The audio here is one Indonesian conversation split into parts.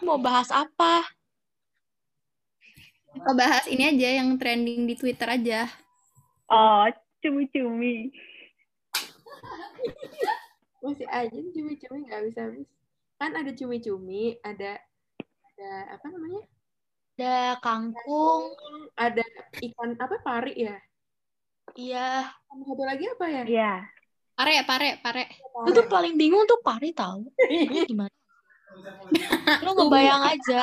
Mau bahas apa? Kita bahas ini aja yang trending di Twitter aja. Oh, cumi-cumi. Masih aja cumi-cumi nggak bisa habis. Kan ada cumi-cumi, ada ada apa namanya? Ada kangkung. Ada ikan apa pari ya? Iya. Satu lagi apa ya? Iya. Pare, pare, pare. Lu tuh paling bingung tuh pari tahu. Gimana? Lu ngebayang aja.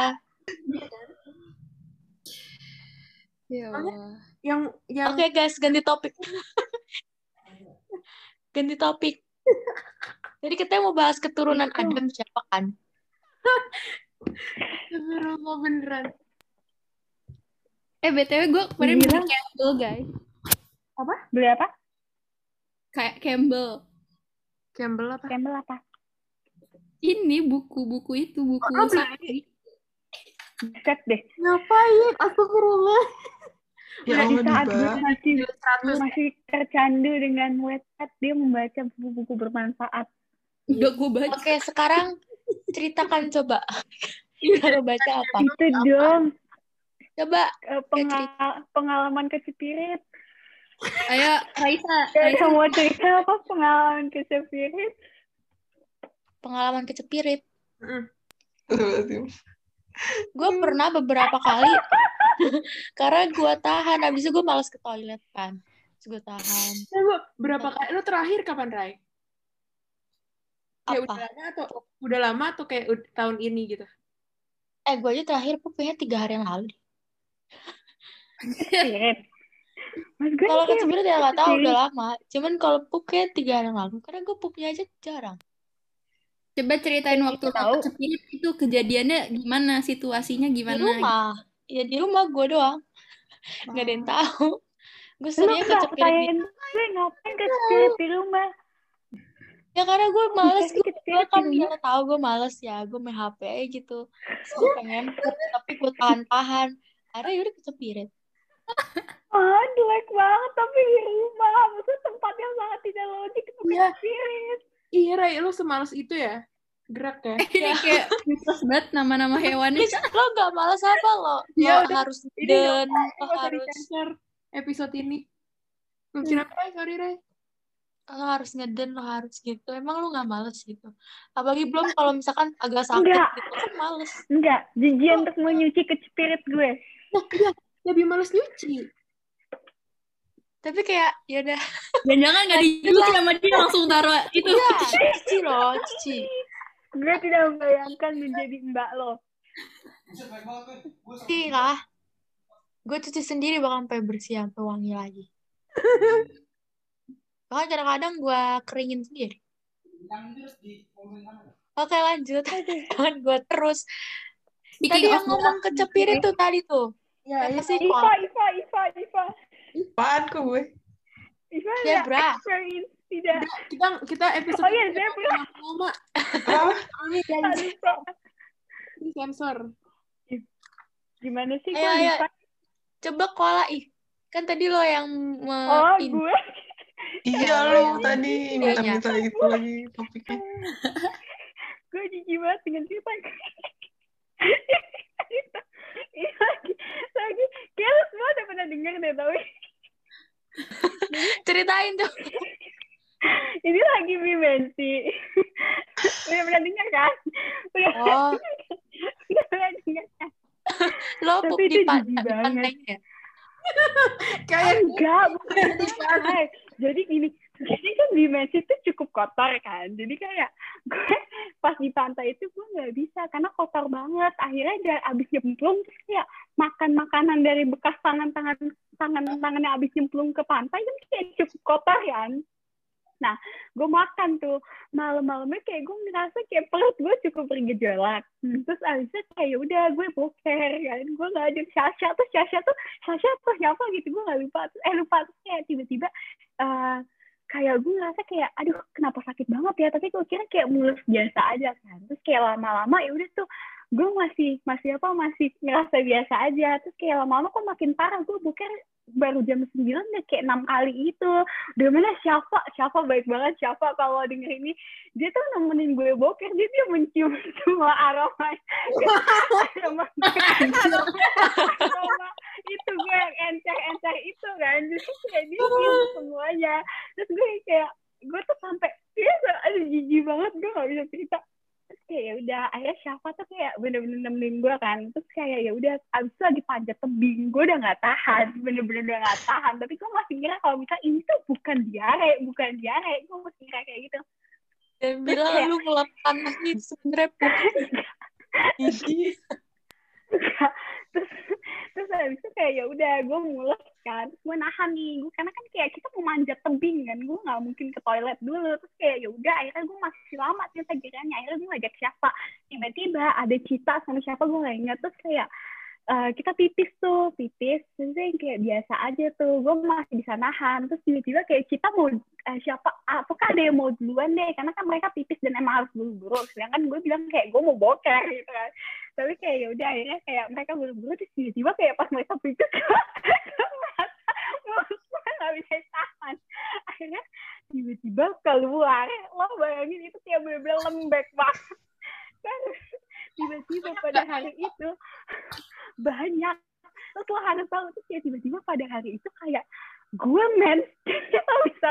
Ya Allah. Yang yang Oke guys, ganti topik. ganti topik. Jadi kita mau bahas keturunan Adam siapa kan? Astagfirullah, beneran. Eh, BTW gue kemarin beli Bilang. Campbell, guys. Beli apa? Kayak Campbell. Campbell apa? Campbell apa? Ini buku-buku itu, buku Oh, sapi. Set deh. Ngapain? Astagfirullah. Ya Di saat gue Diba. masih, 100 masih tercandu dengan Wattpad, dia membaca buku-buku bermanfaat. Udah gue baca. Oke, sekarang ceritakan coba. Baru baca apa? Itu dong, Coba eh, pengal- pengalaman kecepirit. Ayo, Raisa. Ya, Raisa. mau cerita apa pengalaman kecepirit? Pengalaman kecepirit. Gue pernah beberapa kali karena gue tahan. Abis itu gue males ke toilet kan. Terus gue tahan. Lu berapa kali? Lu terakhir kapan, Rai? Kayak udah lama atau udah lama atau kayak tahun ini gitu? Eh, gue aja terakhir pupnya tiga hari yang lalu. Kalau kecepirit ya nggak tahu udah lama. Cuman kalau pup kayak tiga hari yang lalu. Karena gue pupnya aja jarang. Coba ceritain waktu Tahu. lo kecepirit itu kejadiannya gimana, situasinya Di gimana? rumah. Ya di rumah gue doang. Gak ada yang tahu. Gue di pertanyain gue ngapain kecepirit di rumah? Ya karena gue males gue, gue kan di ya rumah. tahu gue males ya gue main HP aja gitu Terus gue pengen tapi gue tahan-tahan akhirnya yaudah kecepirit Ah, jelek banget tapi di rumah. Maksudnya tempat yang sangat tidak logik itu kecepirit. Iya, Rai, lu semales itu ya? Gerak ya? Ini kayak mitos banget nama-nama hewannya. Terus lo gak males apa lo? Iya, Lo udah. harus Ini dan lo harus episode ini. Mungkin apa, Rai? Sorry, Rai. lo harus ngeden lo harus gitu emang lo gak males gitu apalagi belum kalau misalkan agak sakit Enggak. gitu kan males Enggak, jijian untuk menyuci kecepirit gue. Nah, iya. Lebih males nyuci. tapi kayak ya udah Jangan-jangan gak dicuci sama dia langsung taruh itu. ya cuci lo cuci Gue tidak membayangkan menjadi mbak lo. cuci lah gue cuci sendiri bahkan sampai bersih sampai wangi lagi bahkan kadang-kadang gue keringin sendiri oke lanjut kan gue terus Speaking tadi yang ngomong kecepirit tuh tadi tuh Ya, iya. sih Iva, Pak? Iva, Iva, Iva. Apaan kok gue? Iva Ya, Bra. experience tidak. Kita kita episode Oh iya, ini saya punya. lama. Ini Pak. di sensor. Gimana sih Ayo, ayo. coba kola ih kan tadi lo yang me- Oh, gue. Iya lo tadi minta-minta itu lagi topiknya. gue jijik banget dengan cerita ini lagi lagi kayak lu semua udah pernah denger deh tapi ceritain tuh ini lagi dimensi udah pernah denger kan? Udah oh. udah pernah denger kan? Lo Tapi di, itu pan- jijik di banget. pantai ya? Kayak enggak bukan di pantai jadi gini jadi kan dimensi itu cukup kotor kan? Jadi kayak gue pas di pantai itu gue nggak bisa karena kotor banget. Akhirnya dia abis nyemplung terus kayak makan makanan dari bekas tangan tangan tangan tangannya abis nyemplung ke pantai kan kayak cukup kotor kan nah gue makan tuh malam-malamnya kayak gue ngerasa kayak perut gue cukup bergejolak. Hmm, terus abisnya kayak ya udah gue boker kan. Gue nggak ada Sasha tuh Sasha tuh Sasha tuh siapa? gitu gue nggak lupa. Eh lupa. Terus kayak tiba-tiba eh, kayak gue ngerasa kayak aduh kenapa sakit banget ya? Tapi gue kira kayak mulus biasa aja kan. Terus kayak lama-lama ya udah tuh gue masih masih apa masih ngerasa biasa aja. Terus kayak lama-lama kok makin parah. Gue bukan baru jam 9 udah kayak enam kali itu udah mana siapa siapa baik banget siapa kalau denger ini. Dia tuh nemenin gue boker dia dia mencium semua aroma. Aroma aroma itu gue yang encer-encer itu kan. Jadi kayak dia semuanya. Terus gue kayak gue tuh sampai ya aduh jijik banget gue gak bisa cerita kayak ya udah akhirnya siapa tuh kayak bener-bener nemenin gue kan. Terus kayak ya udah abis itu lagi panjat tebing gue udah nggak tahan bener-bener udah nggak tahan. Tapi gue masih kira kalau misalnya ini tuh bukan diare bukan diare gue masih kira kayak gitu. Dan bilang kayak- lu itu sebenernya putih. Terus terus habis itu kayak ya udah gue mules kan gue nahan nih gue karena kan kayak kita mau manjat tebing kan gue nggak mungkin ke toilet dulu. Terus kayak ya udah akhirnya gue masih lama ternyata kiranya akhirnya gue ngajak siapa? Tiba-tiba ada cita sama siapa gue nggak ingat. Terus kayak eh, kita pipis tuh pipis. Terus kayak biasa aja tuh gue masih bisa nahan. Terus tiba-tiba kayak kita mau eh, siapa apakah ada yang mau duluan deh? Karena kan mereka pipis dan emang harus buru-buru. Sedangkan gue bilang kayak gue mau boker gitu kan tapi kayak ya udah akhirnya kayak mereka buru-buru terus tiba-tiba kayak pas mereka pipis gue nggak bisa tahan. Akhirnya tiba-tiba keluar. Lo bayangin itu kayak bener-bener lembek banget. Kan tiba-tiba pada hari itu banyak. Terus lo harus tahu tuh kayak tiba-tiba pada hari itu kayak gue mens lo bisa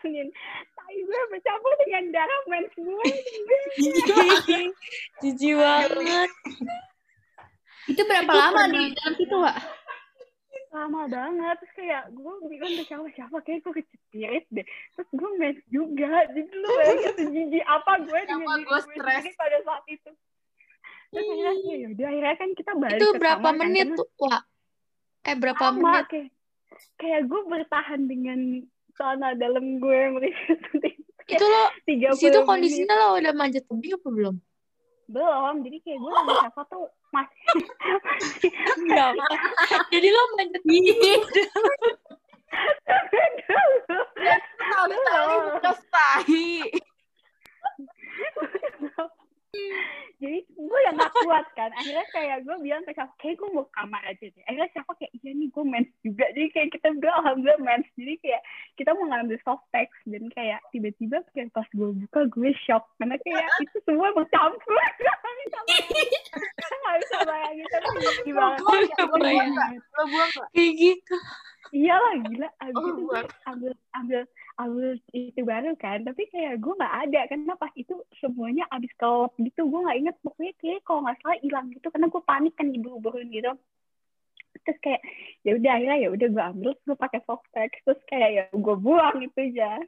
bayangin tai gue bercampur dengan darah mens gue Jijik. Banget. Itu berapa lama di dalam situ, Wak? lama banget terus kayak gue bilang ke siapa siapa kayak gue kecepirit deh terus gue mens juga jadi lu bayangin sejijik apa gue dengan gue stres? sendiri pada saat itu terus akhirnya kayak yaudah akhirnya kan kita balik Itu ke berapa kamar kan, menit karena tuh, Wak? Eh, berapa lama menit? kayak kayak gue bertahan dengan celana dalam gue berisi Itu lo, situ menit kondisinya lo udah manjat tebing apa belum? belum jadi kayak gue sama siapa tuh masih Enggak. Jadi lo manjat tebing. Tahu tali bekas tahi. Jadi gue yang gak kuat kan akhirnya kayak gue bilang ke siapa kayak gue mau kamar aja deh akhirnya siapa kayak iya nih gue mens juga jadi kayak kita berdua alhamdulillah mens jadi kayak kita mau ngambil soft text dan kayak tiba-tiba kayak pas gue buka gue shock karena kayak itu semua bercampur Gak bisa bayangin. Gak bisa bayangin tapi gimana. Lo buang? Kayak gitu. iyalah gila abis Oh, itu ambil ambil ambil itu baru kan tapi kayak gue nggak ada karena pas itu semuanya abis kelop gitu gue nggak inget pokoknya kayak kalau nggak salah hilang gitu karena gue panik kan diburu-buruin gitu. Terus kayak ya udah akhirnya ya udah gue ambil gue pakai soft text terus kayak ya gue buang itu aja.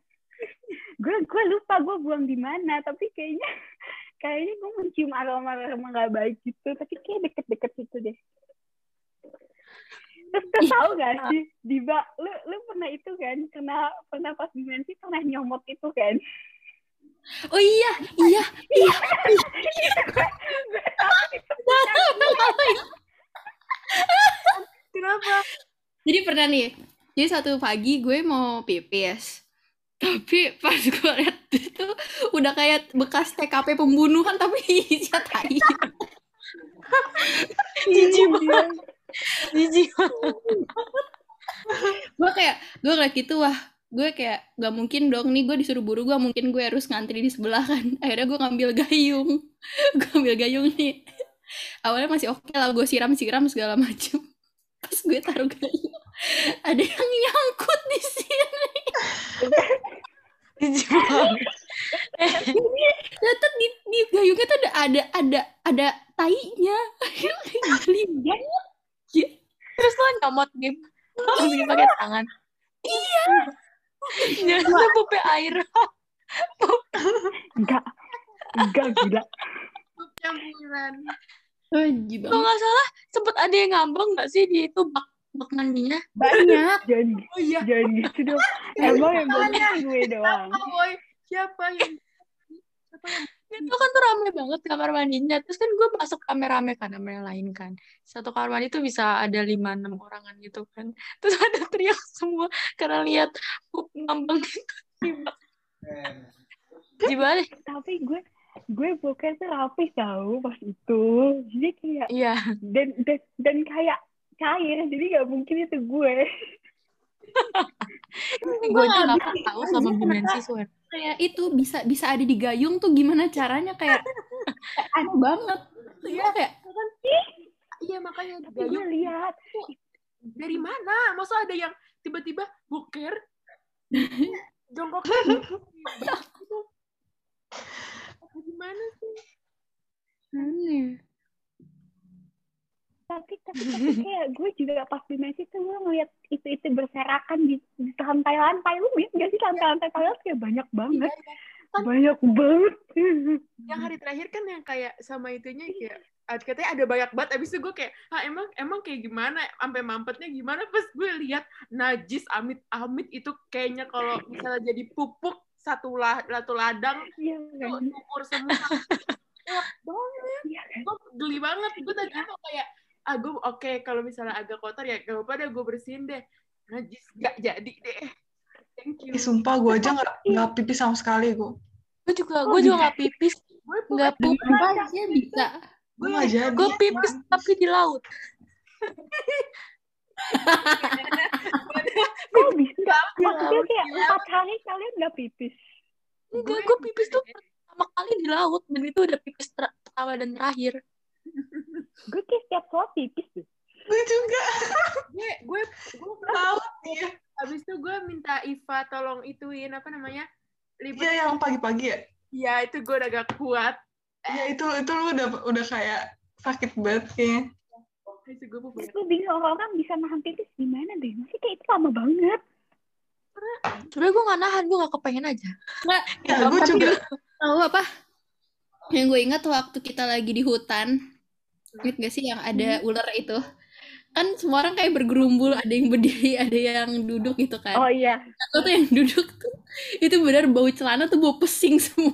Gue gue lupa gue buang di mana tapi kayaknya kayaknya gue mencium aroma aroma nggak baik gitu tapi kayak deket-deket situ deh. Terus tahu gak sih Diba lu lu pernah itu kan pernah pernah pas dimensi pernah nyomot itu kan Oh iya, iya, iya. Kenapa? Jadi pernah nih, jadi satu pagi gue mau pipis. Tapi pas gue liat itu udah kayak bekas TKP pembunuhan tapi isinya tai. Jijik banget. Jijik gue kayak gue ngeliat gitu wah gue kayak gak mungkin dong nih gue disuruh buru gue mungkin gue harus ngantri di sebelah kan. Akhirnya gue ngambil gayung. Gue ambil gayung nih. Awalnya masih oke lah gue siram siram segala macem. Pas gue taruh gayung ada yang nyangkut di sini. Banget. ternyata di, di gayungnya tuh ada ada ada ada tainya geli banget. Terus lo nyomot game. Ambil pakai tangan. Iya. Jangan sampai air. enggak enggak gila Campuran. Kalau nggak salah sempet ada yang ngambang nggak sih di itu bak bak mandinya? banyak jangan Oh iya. jangan gitu dong emang yang gue gue doang Siapa, boy? Siapa yang siapa yang Itu kan tuh rame banget kamar mandinya. Terus kan gue masuk rame-rame kan sama yang lain kan. Satu kamar mandi tuh bisa ada lima enam orangan gitu kan. Terus ada teriak semua karena lihat pup ngambang gitu. Gimana? tapi gue gue boker tuh rapi tau pas itu jadi kayak Iya. dan dan, dan kayak cair jadi nggak mungkin itu gue Gue nggak tahu sama dimensi swear. Kayak itu bisa bisa ada di gayung tuh gimana caranya kayak, kayak aneh banget Iya kayak Iya makanya gue gayung lihat dari mana? Masa ada yang tiba-tiba boker jongkoknya gitu. Apa Gimana sih? aneh tapi tapi, tapi kayak gue juga pas di Messi tuh gue ngeliat itu itu berserakan di, di lantai-lantai. Lu lihat gak sih lantai-lantai toilet kayak banyak banget. Kan- banyak banget. Yang hari terakhir kan yang kayak sama itunya kayak ah, katanya ada banyak banget. Abis itu gue kayak ah emang emang kayak gimana? Sampai mampetnya gimana? Pas gue lihat najis amit amit itu kayaknya kalau misalnya jadi pupuk satu lah satu ladang iya kan? semua. Banget. Iya kan? Gue geli banget. Gue tadi tuh kayak ah gue oke kalau misalnya agak kotor ya gak apa-apa deh gue bersihin deh. Najis gak jadi deh. Thank you. Ih, sumpah gue aja nggak nggak pipis sama sekali gue. Gue juga, gue juga nggak pipis, gue nggak pup. apa aja bisa. Gue nggak jadi. Gue pipis tapi di laut. kok bisa? maksudnya kayak empat hari kalian nggak pipis? Enggak, gue pipis tuh pertama kali di laut dan itu udah pipis pertama dan terakhir. Gue kayak setiap sholat pipis tuh Gue juga. gue gue gue Laut ya. abis itu gue minta Iva tolong ituin apa namanya libet Iya yang pagi-pagi ya. ya itu gue udah gak kuat Iya itu itu lu udah udah kayak sakit banget kayaknya. itu gue mau terus gue bingung orang-orang bisa nahan pipis gimana deh masih kayak itu lama banget Sebenernya gue gak nahan, gue gak kepengen aja. nggak Ya gue tapi juga. tahu apa yang gue ingat waktu kita lagi di hutan ingat gak sih yang ada ular itu? Kan semua orang kayak bergerumbul ada yang berdiri ada yang duduk gitu kan. Oh iya. Aku tuh yang duduk tuh itu benar bau celana tuh bau pesing semua.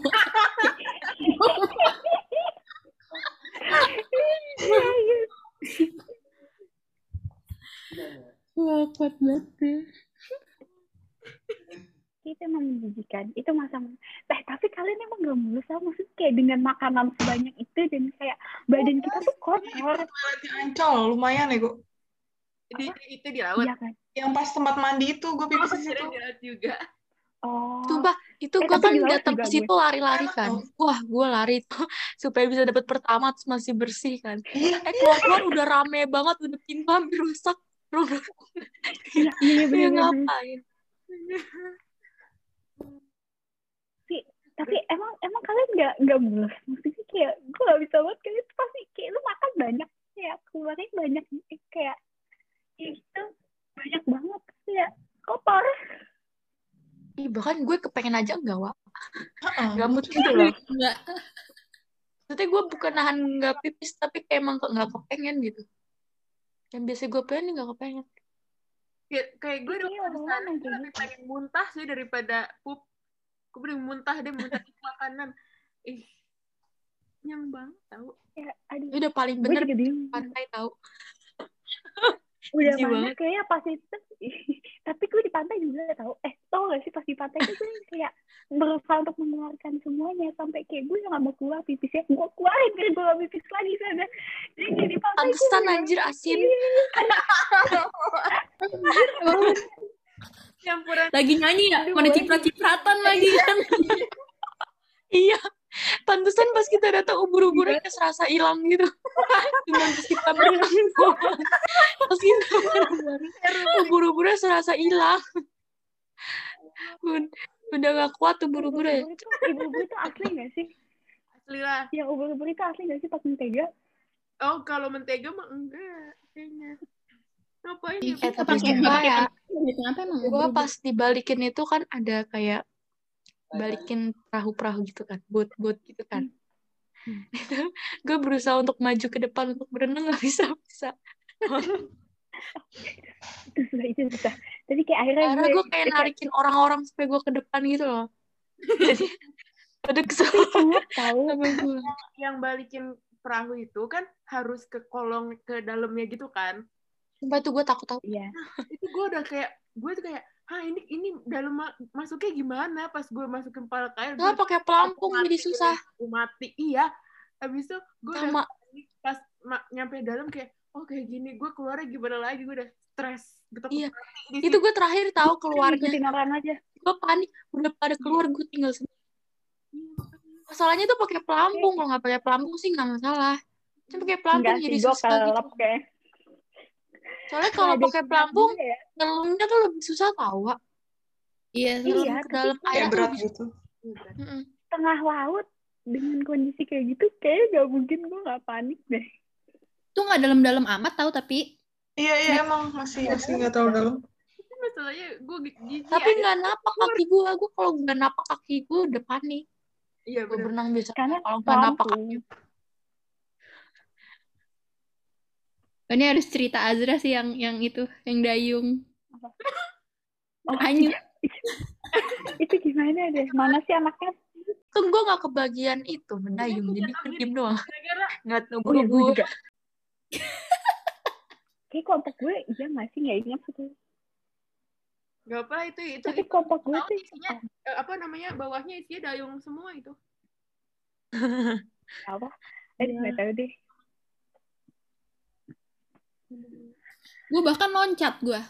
Iya iya. Wah kuat banget deh. Itu emang menjijikan itu masa eh tapi kalian emang gak mulus sama maksudnya kayak dengan makanan sebanyak itu dan kayak badan kita tuh kotor Toilet di Ancol lumayan ya gue. di, itu di laut iya kan Yang pas tempat mandi itu gue pipis di situ. Di laut juga oh Sumpah, itu Eh, gue kan datang ke situ lari-lari Enak kan. Wah, gue lari tuh supaya bisa dapat pertama terus masih bersih kan. Iya. Eh keluar-keluar udah rame banget, udah pintu hampir rusak. Iya iya ya bener ngapain? Tapi emang emang kalian nggak nggak mulus maksudnya kayak gue gak bisa banget kayak itu pasti kayak lu makan banyak kayak keluarnya banyak eh, kayak itu banyak banget kayak kotor Ih, bahkan gue kepengen aja enggak, Wak. Heeh. Gak mood gitu loh. Nggak. Maksudnya gue bukan nahan nggak pipis, tapi kayak emang kok nggak kepengen gitu. Yang biasa gue pengen nggak kepengen. kayak, kayak gue udah Iya, di sana orang-orang gue kayak lebih pengen muntah sih daripada pup gue pengen muntah deh muntah di makanan. Ih nyang banget tau. Ya aduh. Itu udah paling bener pantai tahu. udah jijik mana? banget. kayaknya pas itu tapi gue di pantai juga tau. Eh tau gak sih pas di pantai itu gue kayak berusaha untuk mengeluarkan semuanya sampai kayak gue nggak mau keluar pipisnya gue keluarin biar gue gak pipis lagi sana. Jadi di pantai gue Pantesan anjir asin. campuran. Lagi nyanyi ya? Aduh, mana ciprat-cipratan lagi kan? Iya. Pantesan pas kita datang ubur-uburnya kayak serasa hilang gitu. Cuma pas kita berenang doang. Pas kita ubur-uburnya serasa hilang. Ud- Udah gak kuat ubur-uburnya. Ubur-ubur itu ubur-ubur itu asli gak sih? Asli lah. Yang ubur-ubur itu asli gak sih pas mentega? Oh kalau mentega mah enggak kayaknya ngapain ya Eh, tapi sumpah ya, gue pas dibalikin itu kan ada kayak balikin perahu-perahu gitu kan, bot-bot gitu kan. Itu gue berusaha untuk maju ke depan untuk berenang gak bisa bisa. itu susah itu susah jadi kayak akhirnya Karena gue kayak narikin orang-orang supaya gue ke depan gitu loh. Jadi pada kesel cepet tahu gue. yang balikin perahu itu kan harus ke kolong ke dalamnya gitu kan Sumpah tuh gue takut tau. iya itu gue udah kayak gue tuh kayak ah ini ini dalam ma- masuknya gimana pas gue masukin palet air gue pakai pelampung jadi susah. gue mati iya habis itu gue udah Sama. pas nyampe dalam kayak oh kayak gini gue keluarnya gimana lagi gue udah stres gitu Iya. Itu gue terakhir tahu keluarnya. Orang aja. Gue panik. Udah pada keluar gue tinggal sendiri. Masalahnya tuh pakai pelampung. Kalau nggak pakai pelampung sih nggak masalah. Cuma pakai pelampung Enggak jadi sih, susah gitu. kayak. Soalnya kalau pakai pelampung, ya. ngelumnya tuh lebih susah tau, Wak. Iya, Iya, ke dalam air berat lebih gitu. Mm-mm. Tengah laut dengan kondisi kayak gitu, kayaknya gak mungkin gue gak panik deh. Itu nggak dalam-dalam amat tahu tapi Iya, iya emang masih masih nggak terlalu dalam. Tapi masalahnya gue jijik Tapi nggak napak kaki gue. Gue kalau nggak napak kaki gue udah panik. iya Gue berenang biasa. Karena Kalau nggak napak kaki. Ini harus cerita Azra sih yang yang itu, yang dayung. Oh, Anyu. itu gimana deh? Mana sih anaknya? Tuh gue nggak kebagian itu mendayung. Jadi gue diem doang. Oh iya, gue ubur-ubur. juga. Kayak kelompok gue, iya gak sih? Gak ingat sih. nggak apa itu itu, Tapi itu kelompok gue tuh isinya eh, apa namanya bawahnya isinya dayung semua itu apa? Eh, gak tahu deh. Gue bahkan loncat gue.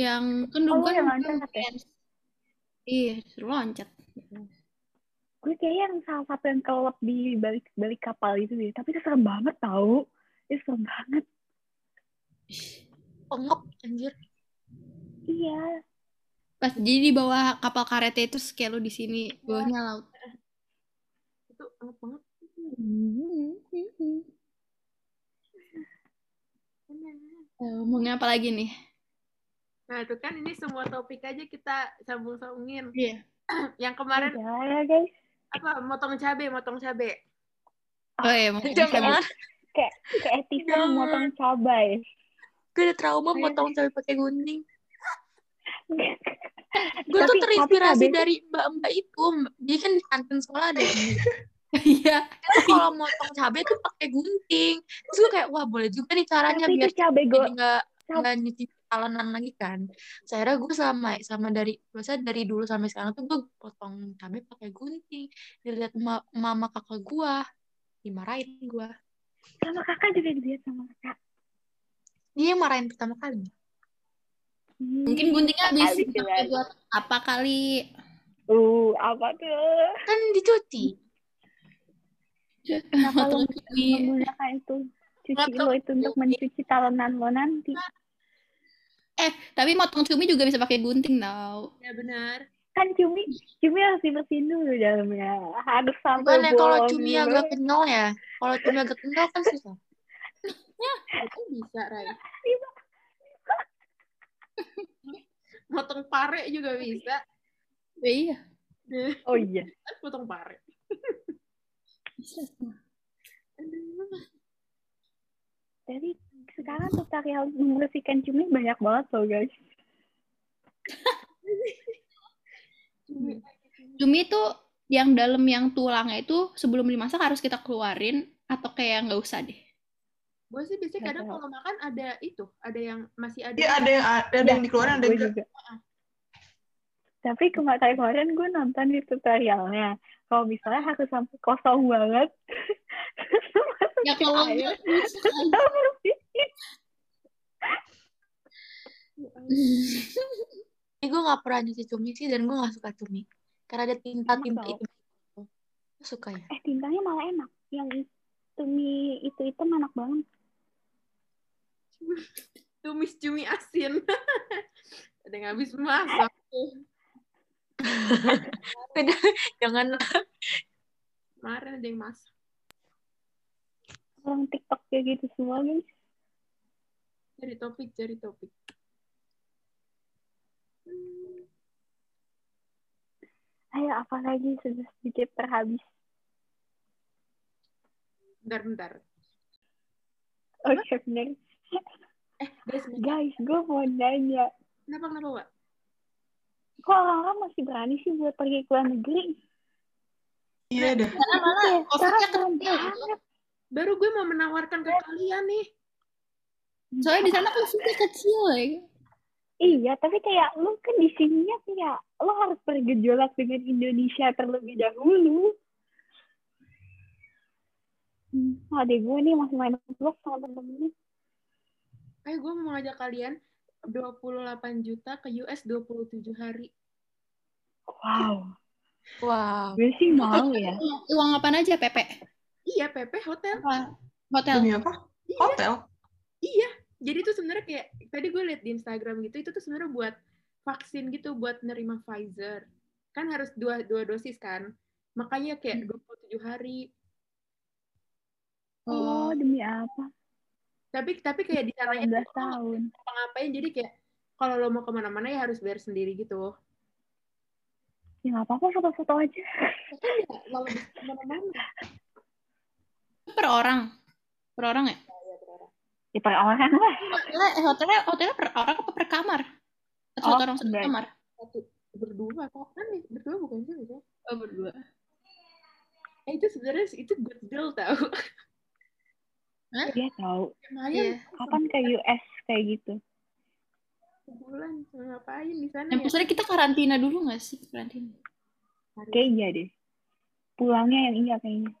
Yang kan Oh, dulu lu kan loncat ya? Iya, suruh loncat. Gue kayak yang salah satu yang kelep di balik balik kapal itu deh. Tapi itu serem banget tau. Itu serem banget. Pengep anjir. Iya. Pas jadi di bawah kapal karet itu kayak lu di sini, bawahnya laut. itu anget banget Eh, ngomongin apa lagi nih? nah itu kan ini semua topik aja kita sambung-sambungin Iya. yang kemarin Udah ya guys. apa motong cabe motong cabe Oh iya, mau Jangan. Kayak keetisan motong cabai. Gue udah trauma potong cabai pakai gunting. Gue tuh terinspirasi tapi dari mbak-mbak itu. Dia kan di kantin sekolah ada yang Iya. Tuh kalau motong cabai tuh pakai gunting. Terus gue kayak, wah boleh juga nih caranya Tapi biar cabai go nggak nggak nyuci talenan lagi kan. Saya gue sama sama dari biasa dari dulu sampai sekarang tuh gue potong cabai pakai gunting. Dilihat ma- mama kakak gue, dimarahin gue. sama kakak juga dilihat sama kakak. Dia yang marahin pertama kali. Hmm, Mungkin guntingnya habis dipakai juga. buat apa kali? Uh, apa tuh? Kan dicuci. Kenapa lo Motong cabai. menggunakan itu? Cuci Motong lo itu untuk mencuci talenan lo nanti. Eh, tapi motong cumi juga bisa pakai gunting tau. ya benar Kan cumi, cumi harus dibersihin dulu dalamnya. Harus sampai Bukan ya kalau cumi agak kenyal ya. Kalau cumi agak kenyal kan susah. itu bisa Rai motong pare juga bisa Ya, iya. Oh iya. potong pare Bisa. Jadi sekarang tutorial membersihkan cumi banyak banget loh guys. Cumi. Cumi itu yang dalam yang tulangnya itu sebelum dimasak harus kita keluarin atau kayak nggak usah deh. gue sih biasanya kadang kalau makan ada itu ada yang masih ada Iya ada yang ada yang dikeluarin ada yang juga. Tapi kemarin kemarin gue nonton di tutorialnya. Kalau misalnya harus sampai kosong banget. Ya kalau Air. Ini gue gak pernah nyuci cumi sih dan gue gak suka cumi. Karena ada tinta-tinta Enak itu. Gue suka ya. Eh tintanya malah enak. Yang itu mie itu itu enak banget. tumis cumi asin ada yang habis masak tuh Jangan kemarin ada yang Orang TikTok kayak gitu semua guys. cari topik cari topik Hmm, Ayo apa lagi sudah sedikit terhabis. bentar bentar Oke bener. eh guys. Guys, gue mau nanya. kenapa kenapa Wak? Kok orang-orang masih berani sih buat pergi ke luar negeri? Iya dah. Karena malah Iya, sekarang kecil. banget. baru gue mau menawarkan ke kalian nih Soalnya di sana covidnya kecil ya. Iya, tapi kayak lu kan di sininya kayak lo harus bergejolak dengan Indonesia terlebih dahulu. Hmm, adek gue nih masih main vlog sama temen-temennya. Ayo gue mau ngajak kalian 28 juta ke US 27 hari. Wow, Wow. gue sih mau ya. Uang, apaan aja, Pepe? Iya, PP hotel. Apa? Hotel. Demi apa? Iya, Hotel. iya. Jadi tuh sebenarnya kayak tadi gue liat di Instagram gitu, itu tuh sebenarnya buat vaksin gitu, buat nerima Pfizer. Kan harus dua dua dosis kan. Makanya kayak 27 hari. Oh, demi apa? Tapi tapi kayak di sananya 18 tahun. apa ngapain jadi kayak kalau lo mau ke mana-mana ya harus bayar sendiri gitu. Ya nggak apa-apa foto-foto aja. Kan ya kalau ke mana-mana. Per orang. Per orang ya? Ya pakai orang lah. Hotelnya, eh, hotelnya, hotelnya per orang apa per kamar? Oh, satu orang satu enggak. kamar? Satu berdua apa kan? Berdua bukan sih bisa? Oh, berdua. Eh itu sebenarnya itu good deal tau. Dia tahu. Iya. Kapan ke US kayak gitu? sebulan ngapain di sana Yang ya? kita karantina dulu nggak sih? Karantina. Kayak iya deh. Pulangnya yang iya kayaknya.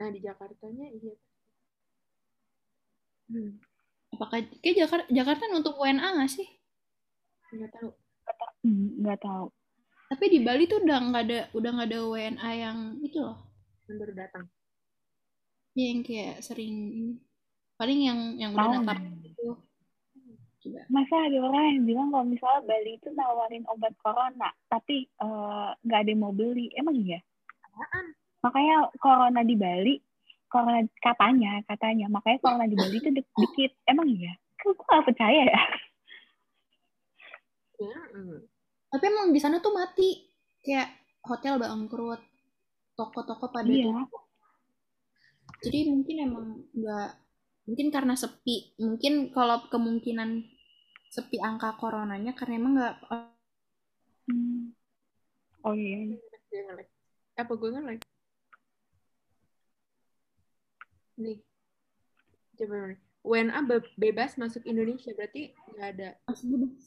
Nah di Jakartanya iya. Hmm. Apakah kayak Jakarta, Jakarta untuk WNA nggak sih? Nggak tahu. Hmm, nggak tahu. Tapi di Bali tuh udah nggak ada udah nggak ada WNA yang itu loh. Yang baru datang. Yang kayak sering ini. Paling yang yang udah daftar gitu. Coba. Masa ada orang yang bilang kalau misalnya Bali itu nawarin obat corona, tapi eh, nggak ada yang mau beli. Emang iya? Apaan? Makanya corona di Bali, corona katanya, katanya. Makanya corona di Bali itu di- dikit. Emang iya? Kan gue nggak percaya ya. Tapi emang di sana tuh mati. Kayak hotel bangkrut, toko-toko pada Iya. tutup. Jadi mungkin emang nggak mungkin karena sepi. Mungkin kalau kemungkinan sepi angka coronanya karena emang nggak Hmm. Oh iya. Apa gue nge-lag? Nih. Coba nih. WNA be- bebas masuk Indonesia berarti nggak ada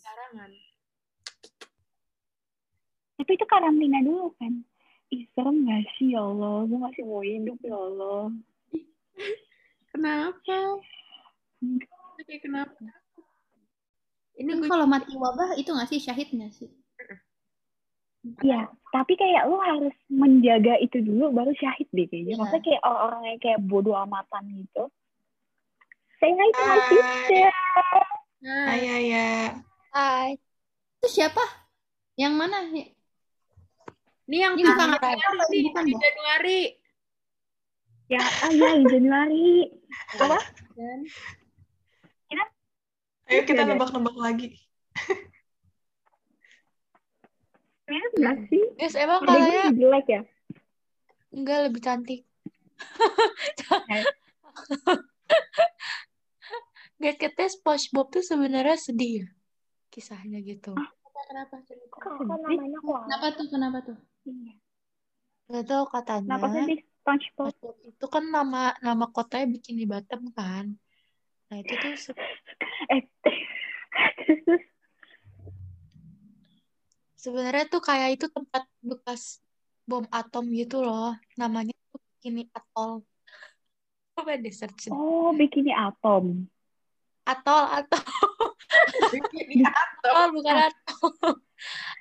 larangan. Tapi itu karantina dulu kan. Ih, serem gak sih ya Allah? Gue masih mau hidup ya Allah. Kenapa? Kayak kenapa? Ini Tapi gue kalau mati wabah itu nggak sih syahid nggak sih? Iya, tapi kayak lu harus menjaga itu dulu baru syahid deh kayaknya. Iya. Maksudnya kayak orang-orang yang kayak bodoh amatan gitu. Say hi to my Hai. sister. Hai, Aya. Hai. Itu siapa? Yang mana? ini yang Ini bukan bukan di? Januari. Ya, ah ya, Januari. Apa? Dan Ayo kita Iya, nebak-nebak lagi. Enggak sih. Guys, emang lebih jelek ya. enggak lebih cantik. Guys, katanya SpongeBob tuh sebenarnya sedih ya kisahnya gitu. kenapa kenapa? Kenapa tuh? Kenapa tuh? Iya. Gak tau katanya. Kenapa sedih SpongeBob? SpongeBob itu kan nama nama kotanya Bikini Bottom kan. Nah itu tuh se- Eh, sebenarnya tuh kayak itu tempat bekas bom atom gitu loh. Namanya tuh Bikini Atoll. Coba deh search. oh bikini atom. Atol, atol, Bikini atau atol bukan atol.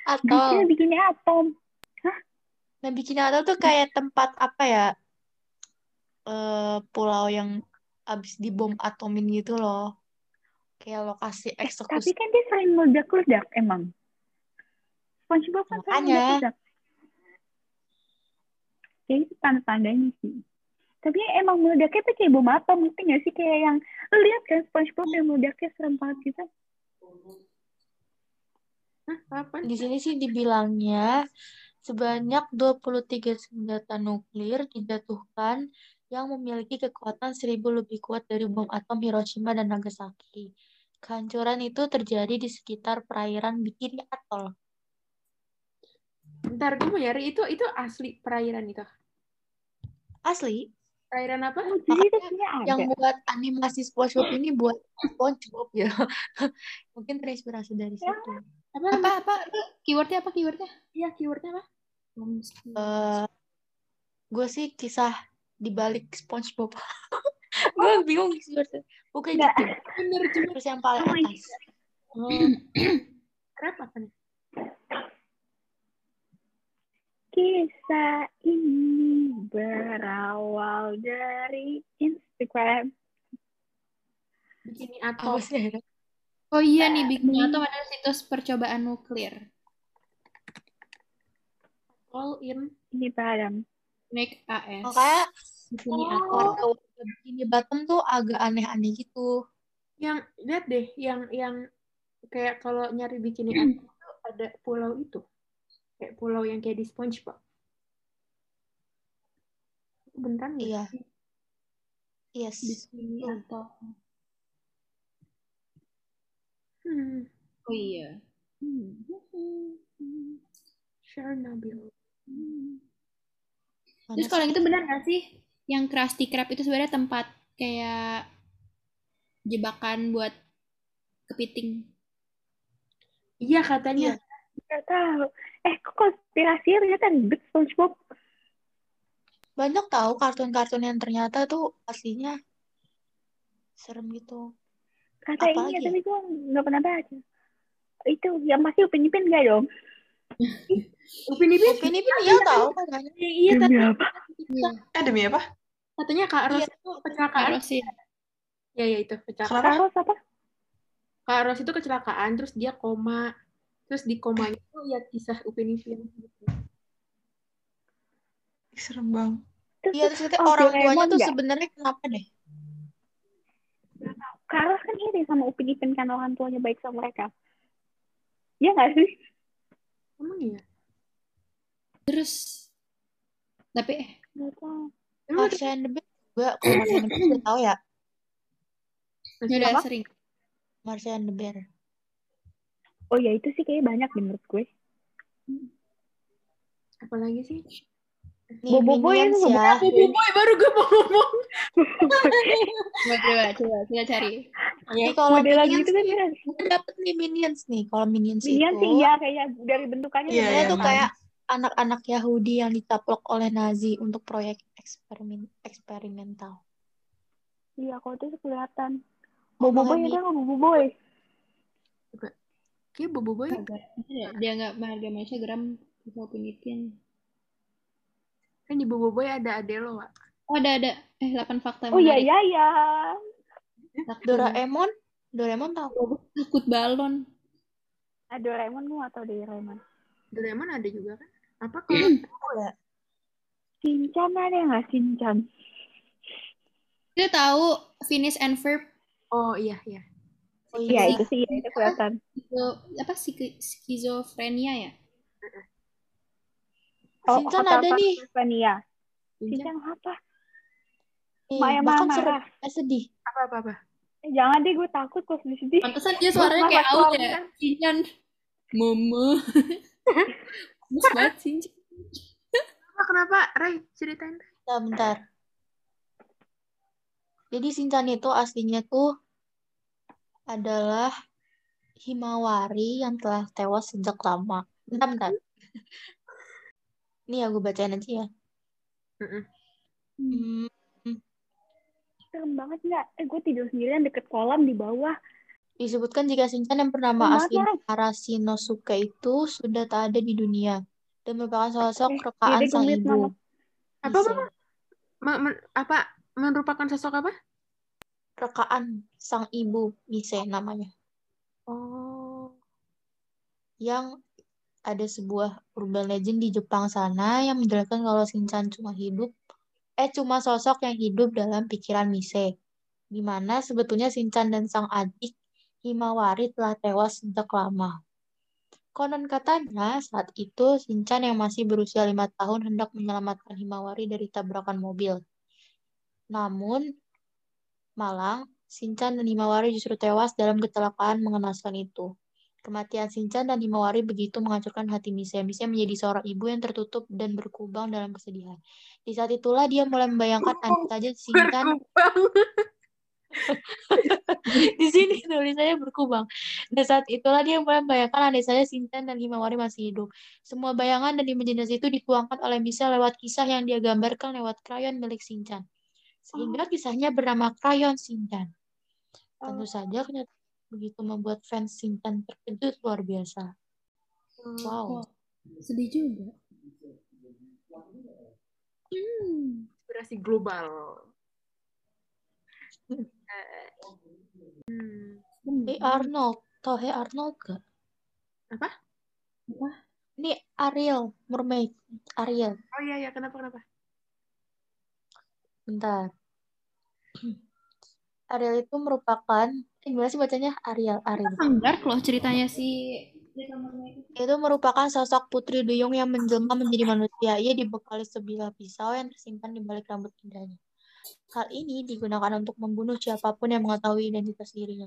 Atol. Bikini bikini atom. Bikini Atoll tuh kayak tempat apa ya? eh pulau yang abis dibom atomin gitu loh. Kayak lokasi Eh, eksekusi. tapi kan dia sering meledak-ledak emang. SpongeBob kan sering meledak-ledak. Kayak itu tanda-tandanya sih. Tapi emang meledaknya tuh kayak bom atom, ngerti gak sih? Kayak yang, lu lihat kan SpongeBob yang meledaknya serem banget gitu. Hah, apa? Di sini sih dibilangnya sebanyak 23 senjata nuklir dijatuhkan yang memiliki kekuatan seribu lebih kuat dari bom atom Hiroshima dan Nagasaki. Kehancuran itu terjadi di sekitar perairan Bikini Atoll. Ntar gue mau nyari itu itu asli perairan itu. Asli, Perairan apa? Oh, yang buat animasi SpongeBob ini buat SpongeBob ya. Mungkin terinspirasi dari situ. Apa? Apa apa? apa? Keywordnya apa keywordnya? Iya, keywordnya apa? Eh, gue sih kisah di balik SpongeBob. gue bingung keywordnya. Bukan Nggak. gitu. Bener cuma. Terus yang paling Oh, atas. Oh. Crap apa nih? Kisah ini berawal dari Instagram. Bikini atau sih? Oh iya nih Big Nato ada situs percobaan nuklir. All in Ini Padam. Make AS. Makanya Bikini Oh. Bikini Bottom tuh agak aneh-aneh gitu. yang lihat deh yang yang kayak kalau nyari bikini atom itu ada pulau itu kayak pulau yang kayak di SpongeBob beneran nggak Iya. Yes. Bikini Atom. hmm. Oh iya. Hmm. Chernobyl Mana Terus kalau gitu benar nggak sih yang Krusty Krab itu sebenarnya tempat kayak jebakan buat kepiting? iya katanya Gak tahu. Eh, kok konspirasinya ternyata ribet SpongeBob. banyak tahu kartun-kartun yang ternyata tuh aslinya serem gitu. Kata Apalagi ini, tapi gue nggak pernah baca. Itu yang pasti Upin Ipin gak dong? Upin Ipin Upin Ipin iya tahu katanya. iya Demi katanya, apa? Eh demi apa? katanya Kak Ros Iya. itu kecelakaan Harus sih. ya ya itu kecelakaan Kenapa? Taros apa? Kak Ros itu kecelakaan terus dia koma terus di komanya itu ya kisah Upin Ipin gitu. Ih, Serem banget. Iya terus katanya oh, orang tuanya tuh sebenarnya kenapa deh? Karos kan iri sama Upin Ipin kan orang tuanya baik sama mereka. Iya nggak sih? Emang iya Terus tapi eh Nggak tahu. and the Bear juga kalau and the Bear udah tahu ya. ini udah Apa? sering. Marsha and the Bear. Oh ya itu sih kayaknya banyak menurut gue. apalagi sih Bobo Boy Minions itu ya. Bobo Boy baru gue mau ngomong Coba coba coba kita cari. Jadi kalau Model lagi Minions itu kan nih, ya. dapet nih Minions nih. Kalau Minions Minion itu sih iya kayaknya dari bentukannya. Iya, sebenarnya iya, tuh kayak anak-anak Yahudi yang ditaplok oleh Nazi untuk proyek eksperimen eksperimental. Iya kalau itu kelihatan. Bobo Boy ada nggak Bobo Boy? kayak Bobo Boy. Dia nggak harga Malaysia gram bisa Ipin. Kan di Bobo Boy ada Adelo Wak. Oh ada ada. Eh 8 fakta Oh iya iya iya. Doraemon, Doraemon tahu. Takut balon. Ada Doraemon gue atau Doraemon? Doraemon ada juga kan apa kalau Shinchan ada nggak Shinchan? Kita tahu finish and verb oh iya iya Oh Iya iya. itu sih itu kelihatan. itu apa sih skizofrenia ya? Shinchan Hotel ada nih. Shinchan Shinchan apa? Nih, Maya bahkan marah. eh, sedih. apa apa apa Eh, jangan deh gue takut kok sedih sedih. Pantesan dia suaranya kayak mas. ya. Cinchan. Mama. Mus banget Cinchan. Kenapa, kenapa Ray ceritain. Bentar, bentar. Jadi Shinchan itu aslinya tuh adalah Himawari yang telah tewas sejak lama. Bentar, bentar. Nih ya gue bacain aja ya. Mm-mm. Hmm, Serem banget nggak? Eh gue tidur sendirian deket kolam di bawah. disebutkan jika Shinchan yang bernama asli Arashinosuke itu sudah tak ada di dunia dan merupakan sosok Eh, rekaan jadi gue sang ibu. Apa, apa? Ma- men- apa merupakan sosok apa Rekaan sang ibu, Mise namanya. oh yang ada sebuah urban legend di Jepang sana yang menjelaskan kalau Shinchan cuma hidup eh cuma sosok yang hidup dalam pikiran Mise di mana sebetulnya Shinchan dan sang adik Himawari telah tewas sejak lama. Konon katanya saat itu Shinchan yang masih berusia lima tahun hendak menyelamatkan Himawari dari tabrakan mobil. Namun malang Shinchan dan Himawari justru tewas dalam kecelakaan mengenaskan itu. Kematian Shinchan dan Himawari begitu menghancurkan hati Mise. Mise menjadi seorang ibu yang tertutup dan berkubang dalam kesedihan. Di saat itulah dia mulai membayangkan andai saja Shinchan di sini tulisannya berkubang. Dan saat itulah dia mulai membayangkan andai saja Shinchan dan Himawari masih hidup. Semua bayangan dan imajinasi itu dituangkan oleh Mise lewat kisah yang dia gambarkan lewat krayon milik Shinchan. Sehingga kisahnya bernama Krayon Shinchan. Tentu saja kenyataan begitu membuat fans Shinchan terkejut luar biasa. Wow. Sedih juga. Hmm. Inspirasi global. Eh, Hmm. Hey Arnold, tau Hey Arnold gak? Apa? Apa? Ini Ariel, mermaid. Ariel. Oh iya iya kenapa kenapa? Bentar. Ariel itu merupakan, gimana sih bacanya? Ariel, Ariel. Sanggar loh ceritanya si Itu merupakan sosok putri duyung yang menjelma menjadi manusia. Ia dibekali sebilah pisau yang tersimpan di balik rambut indahnya. Hal ini digunakan untuk membunuh siapa pun yang mengetahui identitas dirinya.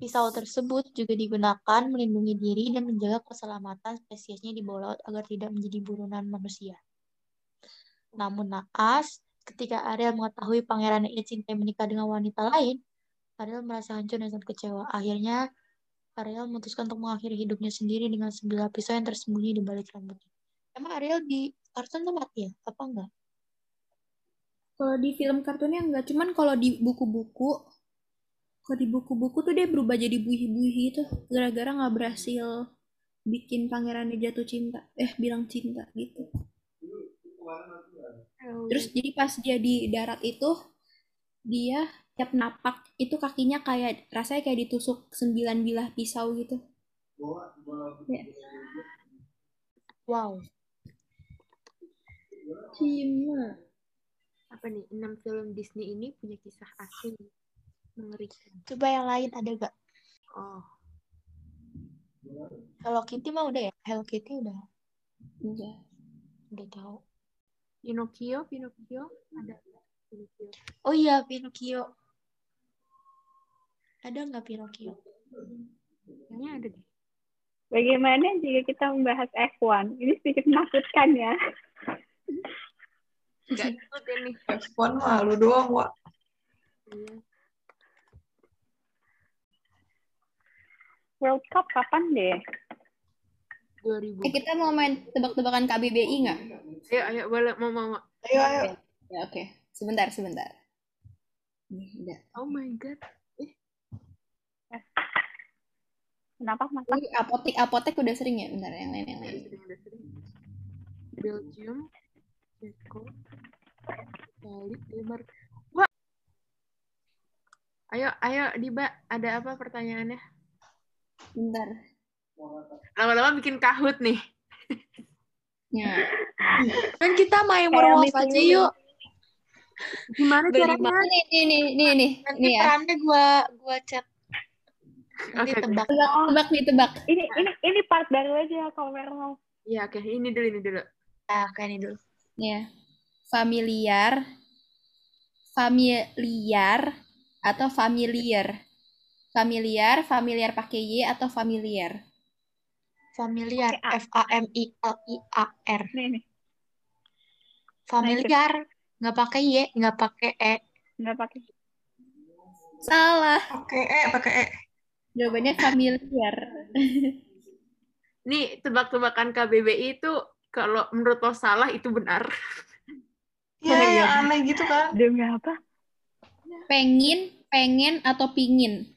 Pisau tersebut juga digunakan melindungi diri dan menjaga keselamatan spesiesnya di bawah laut agar tidak menjadi buronan manusia. Namun naas, ketika Ariel mengetahui pangeran ia cintai menikah dengan wanita lain, Ariel merasa hancur dan sangat kecewa. Akhirnya, Ariel memutuskan untuk mengakhiri hidupnya sendiri dengan sebilah pisau yang tersembunyi di balik rambutnya. Emang Ariel di kartun tuh mati ya? Apa enggak? Kalau di film kartunnya enggak, cuman kalau di buku-buku, kalau di buku-buku tuh dia berubah jadi buih-buih gitu, gara-gara nggak berhasil bikin pangerannya jatuh cinta, eh bilang cinta gitu. Terus jadi pas dia di darat itu, dia tiap napak itu kakinya kayak rasanya kayak ditusuk sembilan bilah pisau gitu. Ya. Wow. Cima. Apa nih? Enam film Disney ini punya kisah asli mengerikan. Coba yang lain ada gak? Oh, Hello Kitty mah udah ya? Hello Kitty udah Enggak. udah tahu. Pinocchio, Pinocchio ada? Pinocchio. Oh iya, Pinocchio. Ada nggak Pinocchio? Kayaknya ada deh. Bagaimana jika kita membahas F1? Ini sedikit menakutkan ya. Gak ikut ini. F1 mah lu doang, Wak. World Cup kapan deh? 2000. Eh, kita mau main tebak-tebakan KBBI nggak? Ayo, ayo, boleh, mau, mau, mau. Ayo, ayo. Ya, oke. Sebentar, sebentar. Nih, udah. Oh my God. Kenapa mas? Ini apotek, apotek udah sering ya? Bentar, yang lain, yang Udah lain. sering, udah sering. Belgium, Ceko, Itali, Denmark. Wah. Ayo, ayo, Diba. Ada apa pertanyaannya? Bentar. Lama-lama bikin kahut nih. Ya. Kan kita main Miss aja yuk. Gimana caranya? Nih, nih, nih, nih, nih, Nanti nih ya. gua gua chat. Nanti Oke, oke. tebak. Tebak, tebak nih, tebak. Ini ini ini part baru aja kalau werewolf. Iya, oke. Ini dulu, ini dulu. Nah, kayak ini dulu. Ya. Familiar, familiar, atau familiar. Familiar, familiar pakai Y atau familiar. Familiar. Pakai A. F A M I L I A R. Nih nih, Familiar. Nggak pakai Y, nggak pakai E. nggak pakai. Salah. Pakai E, pakai E. Jawabannya familiar. Nih, tebak-tebakan KBBI itu kalau menurut lo salah itu benar. Ya, yang aneh gitu kan. Demi apa? Pengin, pengen, atau pingin.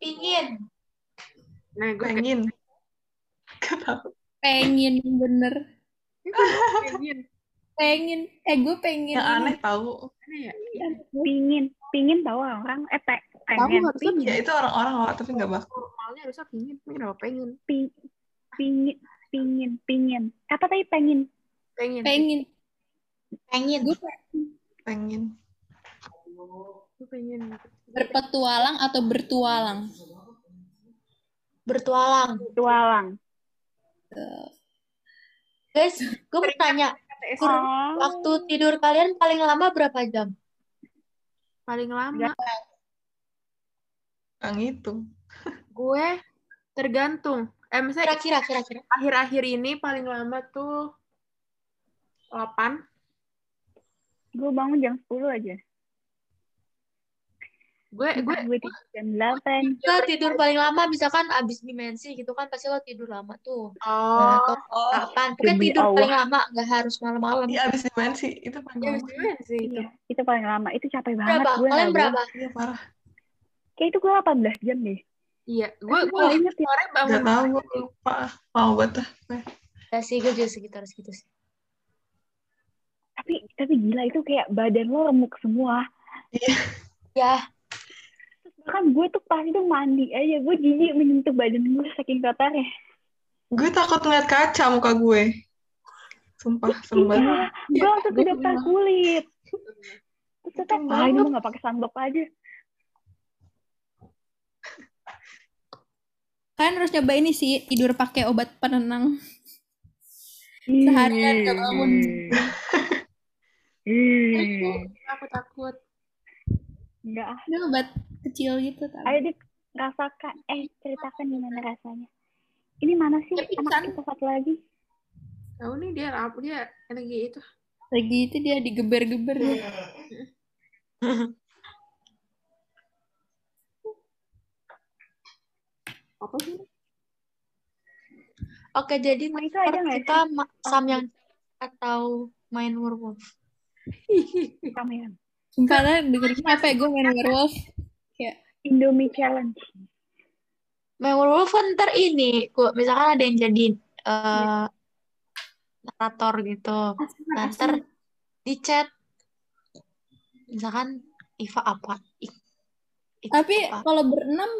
Pingin. Nah, gue kayak. Gak tahu. Pengen, bener. pengen. Pengen. Eh, gue pengen. Yang ini. aneh tahu. Aneh ya? Pingin, pingin tahu orang. Eh pe- Pengen. harusnya Pingin, Ya itu orang-orang Wak, tapi nggak baku. normalnya harusnya pingin. Pengen apa? Pengen. Ping- pingin, pingin, pingin. Apa tadi pengen? Pengen. Pengen. Pengin. Gue Pengen. Gue pengen. berpetualang atau bertualang. Bertualang. Tualang. Guys, gue mau tanya. Kur- Oh, Waktu tidur kalian paling lama berapa jam? Paling lama. Yang itu. gue tergantung. Eh, misalnya Kira-kira, kira-kira. akhir-akhir ini paling lama tuh 8. Gue bangun jam 10 aja. Gue gue Gue tidur jam 8. Kita tidur paling lama misalkan abis dimensi gitu kan pasti lo tidur lama tuh. oh, Nah, atau kapan? Pokoknya Demi tidur Allah. paling lama, nggak harus malam-malam. Iya abis dimensi itu paling ya lama. habis sih itu. Iya, itu paling lama. Itu capek banget Berapa? gue. Kalian nggak berapa? Iya parah. Kayak itu gue 18 jam deh. Iya, gue gue inget ya. sore bangun Gak tau gue lupa. Mau banget. Ya sih, gue juga sekitar segitu sih. Tapi tapi gila itu kayak badan lo remuk semua. Ya, Bahkan gue tuh pas itu mandi aja. Gue jijik menyentuh badan gue saking kotornya. Gue takut ngeliat kaca muka gue. Sumpah, serem banget. Iya, gue langsung ke dokter kulit. Terus Itu ah ini banget. mah gak pakai sunblock aja. Kalian harus coba ini sih tidur pakai obat penenang. Seharian gak bangun. Ih. aku takut. Enggak ah. Ini obat kecil gitu kan. Ayo Dik, rasakan. Eh, ceritakan gimana rasanya. Ini mana sih Ya, anak kita satu lagi? Tahu nih dia apa dia lagi itu. Lagi itu dia digeber-geber. Apa sih? oke jadi itu ntar ada nggak kita ma- samyang atau main werewolf. Ramean. Karena dengerin apa ya gue main werewolf. Indomie Challenge. Main werewolf kan ntar ini, gua misalkan ada yang jadi eh narator gitu. Nah, ntar di chat misalkan Iva apa? I- Tapi apa? kalau berenam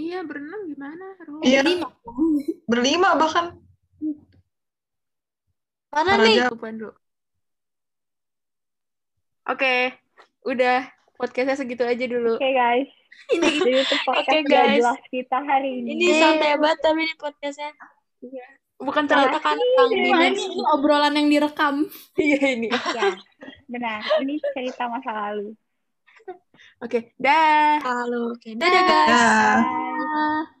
Iya, berenang gimana? Ruh? Iya, berlima. berlima bahkan. mana Para nih? Oke, udah podcastnya segitu aja dulu. Oke guys. Ini Jadi itu podcast Oke, gak guys. jelas kita hari ini. ini santai banget tapi ini podcastnya. Bukan kan Kang Iya, Wah, Dimas. ini, ini obrolan yang direkam. iya ini. Ya, benar. Ini cerita masa lalu. Oke, dah. Halo, oke. Dadah guys. Ya. Bye. Ah.